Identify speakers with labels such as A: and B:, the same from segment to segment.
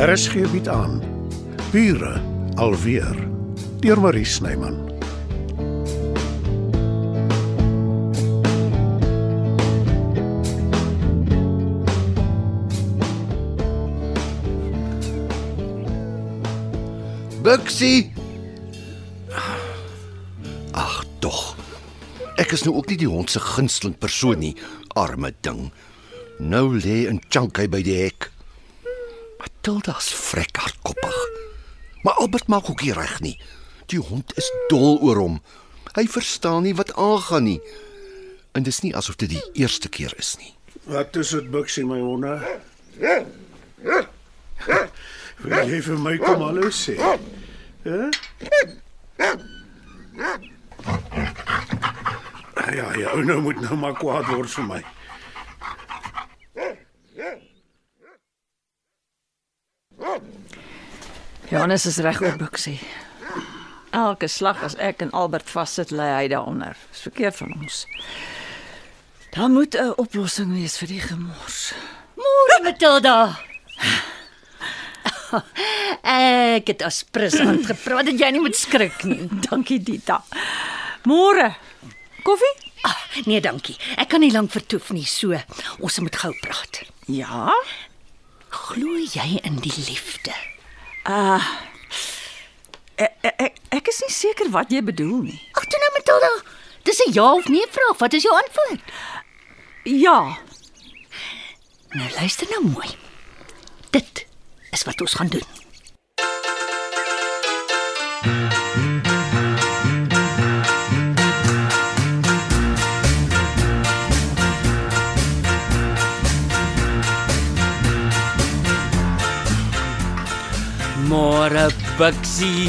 A: RSG bied aan Bure alweer deur Marie Snyman.
B: Buxie. Ag tog. Ek is nou ook nie die hond se gunsteling persoon nie, arme ding. Nou lê 'n chunky by die hek. Matilda's vrek hardkoppig. Maar Albert maak ook nie reg nie. Die hond is dol oor hom. Hy verstaan nie wat aangaan nie. En dis nie asof dit die eerste keer is nie.
A: Wat is dit Buxie my honde? Wil jy vir my kom hallo sê? Ja, ja, ou nou moet nou maar kwaad word vir my.
C: Johannes is reg oor Buxie. Elke slag as ek en Albert vassit, lê hy daaronder. Dis verkeerd van ons. Daar moet 'n oplossing wees vir die gemors.
D: Môre Matilda. Ek het as presant gepraat dat jy nie moet skrik nie.
C: Dankie Dita. Môre. Koffie?
D: Ah, nee, dankie. Ek kan nie lank vertoef nie, so ons moet gou praat.
C: Ja.
D: Glo jy in die liefde?
C: Ek, ek ek is nie seker wat jy bedoel nie.
D: Ag, toe nou Matilda. Dis 'n ja of nee vraag. Wat is jou antwoord?
C: Ja.
D: Nou luister nou mooi. Dit is wat ons gaan doen.
E: Môre Bixie.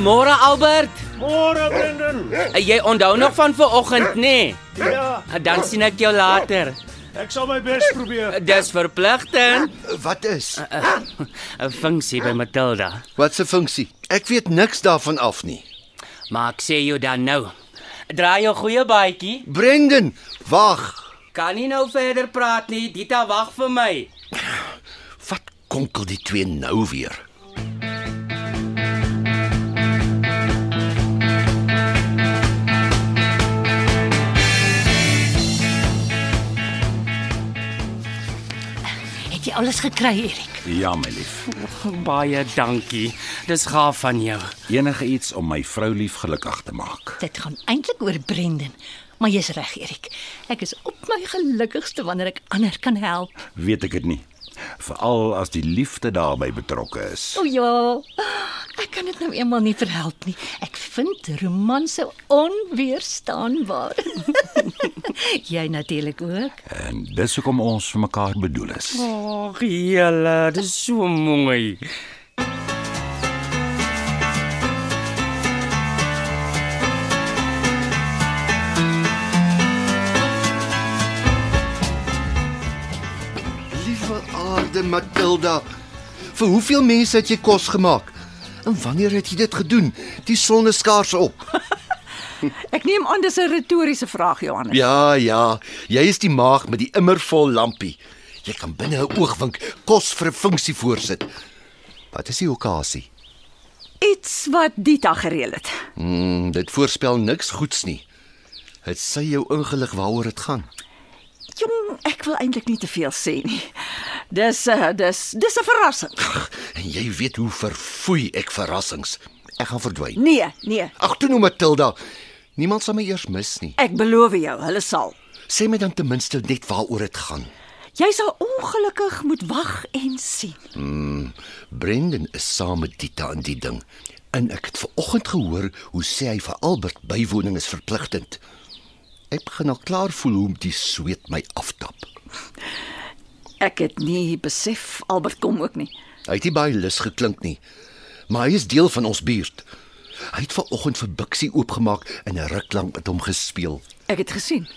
E: Môre Albert.
A: Môre Brendan.
E: Eh, Jy onthou nog van vanoggend, nê? Nee?
A: Ja,
E: Dan sien ek jou later.
A: ek sal my bes probeer.
E: Dis verpligtend.
B: Wat is?
E: 'n Funksie by Matilda.
B: Wat se funksie? Ek weet niks daarvan af nie.
E: Maar ek sê jou dan nou. Draai jou goeie baadjie.
B: Brendan, wag.
E: Kan nie nou verder praat nie. Dita wag vir my.
B: Wat konkel die twee nou weer?
D: Alles gekry, Erik?
F: Ja, my lief.
E: Baie dankie. Dis gaaf van jou.
F: Enige iets om my vrou lief gelukkig te maak.
D: Dit gaan eintlik oor Brendan. Maar jy's reg, Erik. Ek is op my gelukkigste wanneer ek ander kan help.
F: Weet ek dit nie. Veral as die liefde daarbey betrokke is.
D: O ja. Ek kan dit nou eenmal nie verhelp nie. Ek vind romanse onweerstaanbaar. jy natuurlik ook.
F: En dis hoekom ons vir mekaar bedoel is.
E: Ag, julle, dis so mooi.
B: Aarde Matilda. Vir hoeveel mense het jy kos gemaak? En wanneer het jy dit gedoen? Die son is skaars op.
C: Ek neem aan dis 'n retoriese vraag, Johannes.
B: Ja, ja. Jy is die maag met die immer vol lampie. Jy kan binne 'n oogwink kos vir 'n funksie voorsit. Wat is die okasie?
C: Iets wat Dita gereël het.
B: Mm, dit voorspel niks goeds nie. Het sy jou ingelig waaroor dit gaan?
C: Jong, ek wil eintlik nie te veel sê nie. Dis uh, dis dis 'n verrassing.
B: En jy weet hoe verfoei ek verrassings. Ek gaan verdwyn.
C: Nee, nee.
B: Ag toe nou Matilda. Niemand sal my eers mis nie.
C: Ek beloof jou, hulle sal.
B: Sê my dan ten minste net waaroor dit gaan.
C: Jy sal ongelukkig moet wag en sien.
B: Brendan is saam met Dita in die ding. En ek het ver oggend gehoor hoe sê hy vir Albert bywoning is verpligtend. Ek begin al klaar voel hoe die sweet my aftap.
C: Ek het nie besef Albert kom ook nie.
B: Hy het nie baie lus geklink nie, maar hy is deel van ons buurt. Hy het ver oggend vir Bixie oopgemaak en 'n ruk lank met hom gespeel.
C: Ek het gesien.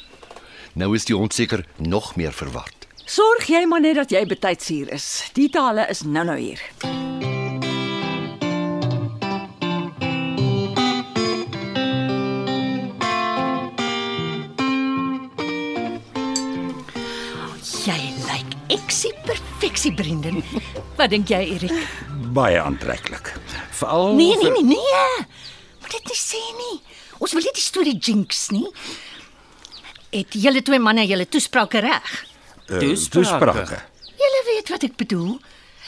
B: Nou is die hond seker nog meer verward.
C: Sorg jy maar net dat jy betyds hier is. Die tale is nou-nou hier.
D: Wat dink jy, Erik?
F: Baie aantreklik. Veral
D: Nee, nee, nee, nee. Moet dit nie sê nie. Ons wil nie die storie jinx nie. Het julle twee manne julle toesprake reg?
F: eh,
E: Toesprake.
D: Julle weet wat ek bedoel.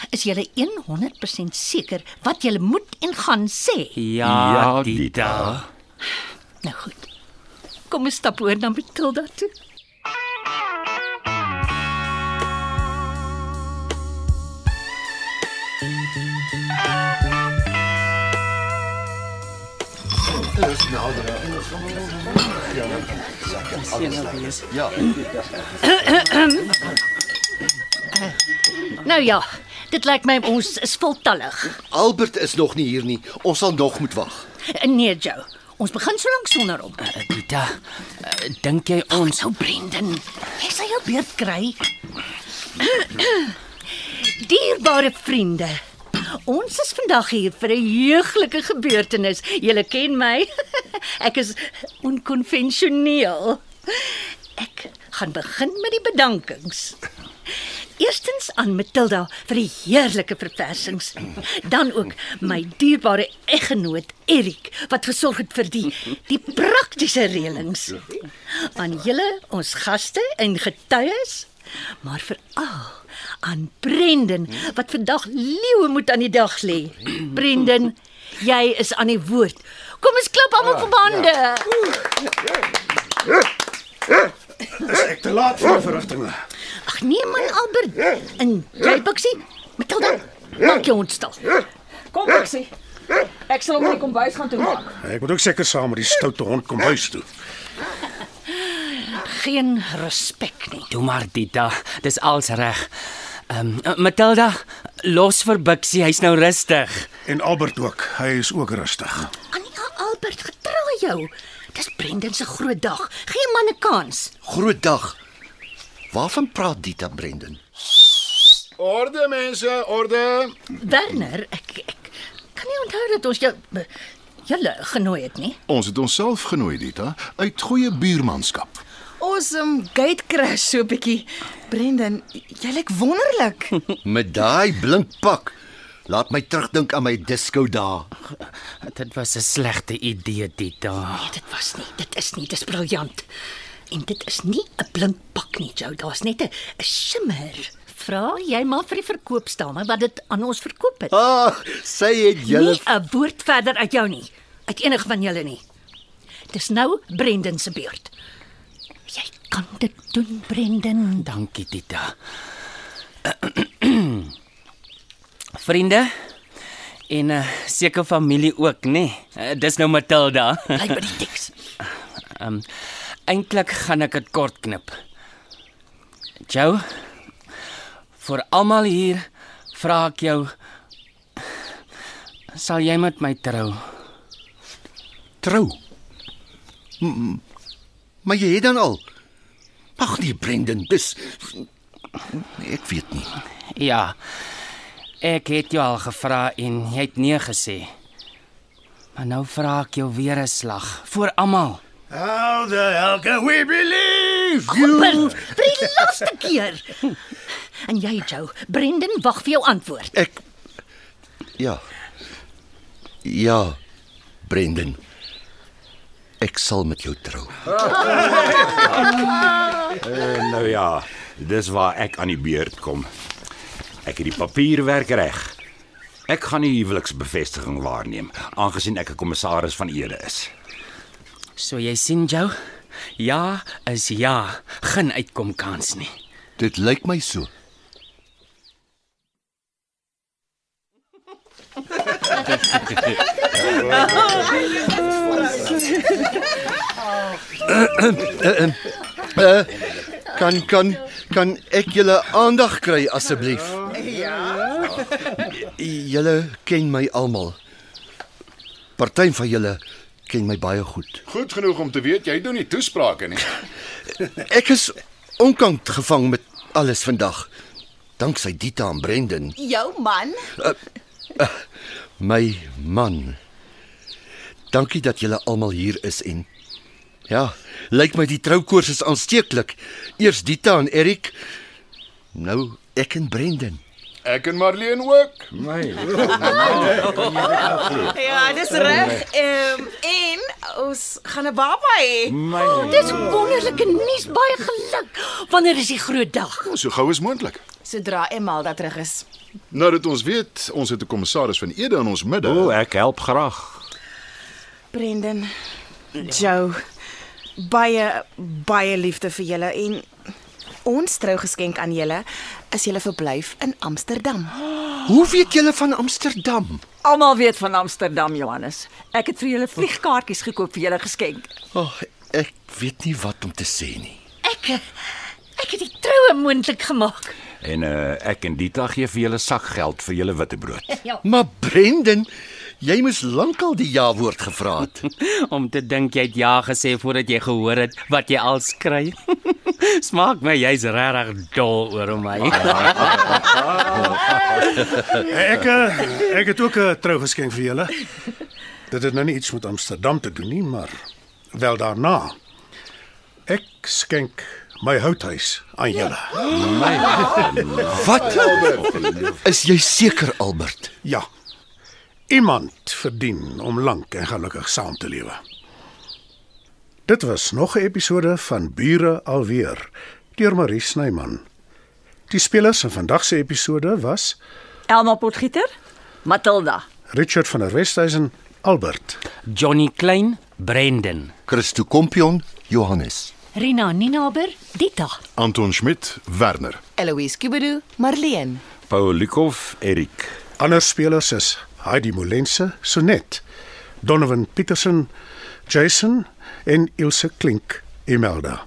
D: Is julle 100% seker wat julle moet en gaan sê?
E: Ja,
F: Ja.
E: Dita.
D: Nou goed. Kom ons stap oor na Matilda toe. Nou ja, dit lyk my ons is voltallig.
B: Albert is nog nie hier nie. Ons sal nog moet wag.
D: Nee, Joe. Ons begin so lank sonder hom.
E: Eh, Dita, eh, dink jy ons
D: Nou Brendan, jy sal jou beurt kry. Dierbare vriende, ons is vandag hier vir 'n heuglike gebeurtenis. Julle ken my. Ek is onkonvensioneel. Ek gaan begin met die bedankings. Eerstens aan Matilda vir die heerlike verversings. Dan ook my dierbare eggenoot Erik wat gesorg het vir die die praktiese reëlings. Aan julle ons gaste en getuies, maar veral aan Brendan wat vandag leeu moet aan die dag lê. Brendan, jy is aan die woord. Kom ons klop almal vir bande.
A: Is ek te laat vir verrigtinge?
D: Ag nee man Albert. En jy Bixie, Matilda, maak jou ontstel.
C: Kom Bixie. Ek sal hom in die kombuis gaan toe maak.
A: Ek moet ook seker saam met die stoute hond kom huis toe.
D: Geen respek nie.
E: Toe maar Dita, dis als reg. Ehm um, Matilda, los vir Bixie, hy's nou rustig.
A: En Albert ook. Hy is ook rustig.
D: Anja Albert, getrou jou. Dis Brendan se groot dag. Gee hom 'n kans.
B: Groot dag. Waarvan praat Dita Brendan?
G: Orde mense, orde.
D: Werner, ek ek kan nie onthou dat ons jou julle genooi het nie.
G: Ons het onsself genooi Dita uit goeie buurmanskap.
H: Ons um, gate crash so 'n bietjie. Brendan, jy lyk wonderlik.
B: Met daai blink pak. Laat my terugdink aan my disco dae.
E: Dit was 'n slegte idee, Dita.
D: Nee, dit was nie. Dit is nie. Dis briljant. En dit is nie 'n blink pak nie, Jou. Daar's net 'n 'n shimmer. Vra jy maar vir die verkoopsdame wat dit aan ons verkoop het.
B: Ah, sy het julle
D: Nie 'n woord verder uit jou nie. Uit enige van julle nie. Dis nou Brendan se beurt. Kan dit doen, Brendan.
E: Dankie, Dita. Vriende en uh, seker familie ook, nê? Nee? Uh, dis nou Matilda.
D: Bly by die teks.
E: Ehm um, eintlik gaan ek dit kort knip. Jou vir almal hier vra ek jou sal jy met my trou?
B: trou. M- Maar jy het dan al. Ag nee, Brendan, dis ek weet nie.
E: Ja. Ek het jou al gevra en jy het nee gesê. Maar nou vra ek jou weer 'n slag vir almal.
A: How the hell can we believe
D: Albert, vir die laaste keer. En jy, Jou, Brendan wag vir jou antwoord.
B: Ek Ja. Ja, Brendan. Ek sal met jou trou.
F: En nou ja, dis waar ek aan die beurt kom. Ek het die papierwerk reg. Ek gaan die huweliksbevestiging waarneem, aangesien ek 'n kommissaris van ere is.
E: So jy sien jou? Ja is ja, geen uitkom kans nie.
B: Dit lyk my so. Uh, kan kan kan ek julle aandag kry asseblief? Ja. Julle ken my almal. Party van julle ken my baie goed.
G: Goed genoeg om te weet jy doen nie toesprake nie.
B: Ek is onkant gevang met alles vandag. Danksy Dita en Brendan,
H: Jou man?
B: my man. Dankie dat julle almal hier is en ja, lyk my die troukoers is aansteeklik. Eers Dita en Erik, nou ek en Brendan.
G: Ek en Marlene ook.
F: My.
H: Ja, dis reg. Ehm en ons gaan 'n baba hê.
F: My.
D: Dis wonderlike nuus, baie geluk. Wanneer is die groot dag?
G: So gou as moontlik.
H: Sodra Emalda terug is.
G: Nou dat ons weet ons het 'n kommissaris van Ede in ons midde.
F: O, ek help graag.
H: Brendan, Joe, baie baie liefde vir julle en ons trougeskenk aan julle is julle verblyf in Amsterdam.
B: Hoe weet julle van Amsterdam?
C: Almal weet van Amsterdam, Johannes. Ek het vir julle vliegkaartjies gekoop vir julle geskenk.
B: Oh, ek weet nie wat om te sê nie.
D: Ek ek het die troue moontlik gemaak.
F: En uh ek en Dita gee vir julle sakgeld vir julle witbrood.
D: Ja.
B: Maar Brendan, jy moes lankal die ja-woord gevra het.
E: Om te dink jy het ja gesê voordat jy gehoor het wat jy al skry. Smaak my jy's regtig dol oor my.
A: Ek eh, ek het ook 'n trougeskenk vir julle. Dit het nou nie iets met Amsterdam te doen nie, maar wel daarna. Ek skenk my houthuis aan julle.
B: Wat? Is jy seker Albert?
A: Ja. Iemand verdien om lank en gelukkig saam te lewe. Dit was nog 'n episode van Bure alweer deur Marie Snyman. Die spelers in vandag se episode was
C: Elma Potgieter, Matilda,
A: Richard van der Westhuizen, Albert,
E: Johnny Klein, Brendan.
B: Christo Kompion, Johannes.
D: Rina Ninaber, Dita.
G: Anton Schmidt, Werner.
H: Eloise Kubedu, Marlene.
F: Paulikov, Erik.
A: ander spelers is Heidi Molense, Sonet, Donovan Petersen, Jason en Ilse Klink, Imelda.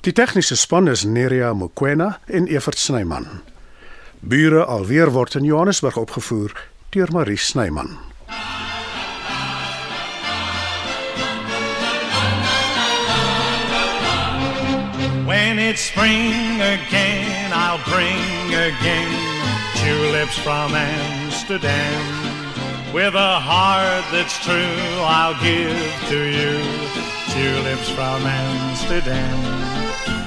A: Die tegniese span is Neria Mokoena en Evert Snyman. Bure alweer word in Johannesburg opgevoer deur Marie Snyman.
I: When it's spring again, I'll bring again tulips from Amsterdam. With a heart that's true, I'll give to you tulips from Amsterdam.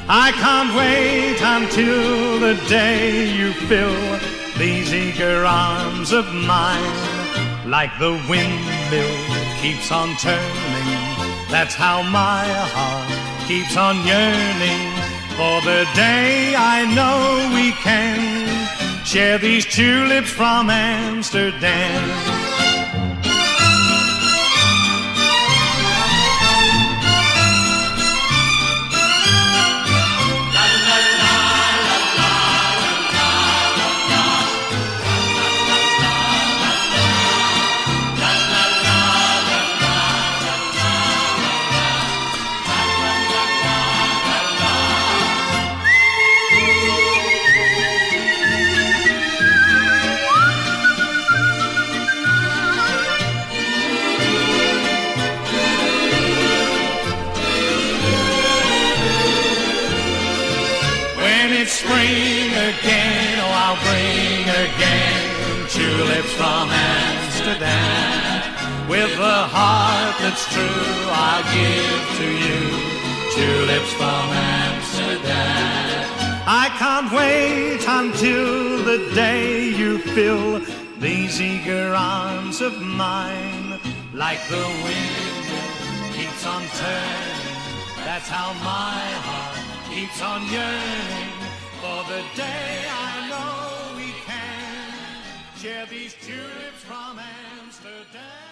I: I can't wait until the day you fill these eager arms of mine. Like the windmill keeps on turning, that's how my heart keeps on yearning for the day I know we can share these tulips from Amsterdam. Fill these eager arms of mine. Like the wind keeps on turning, that's how my heart keeps on yearning for the day I know we can share these tulips from Amsterdam.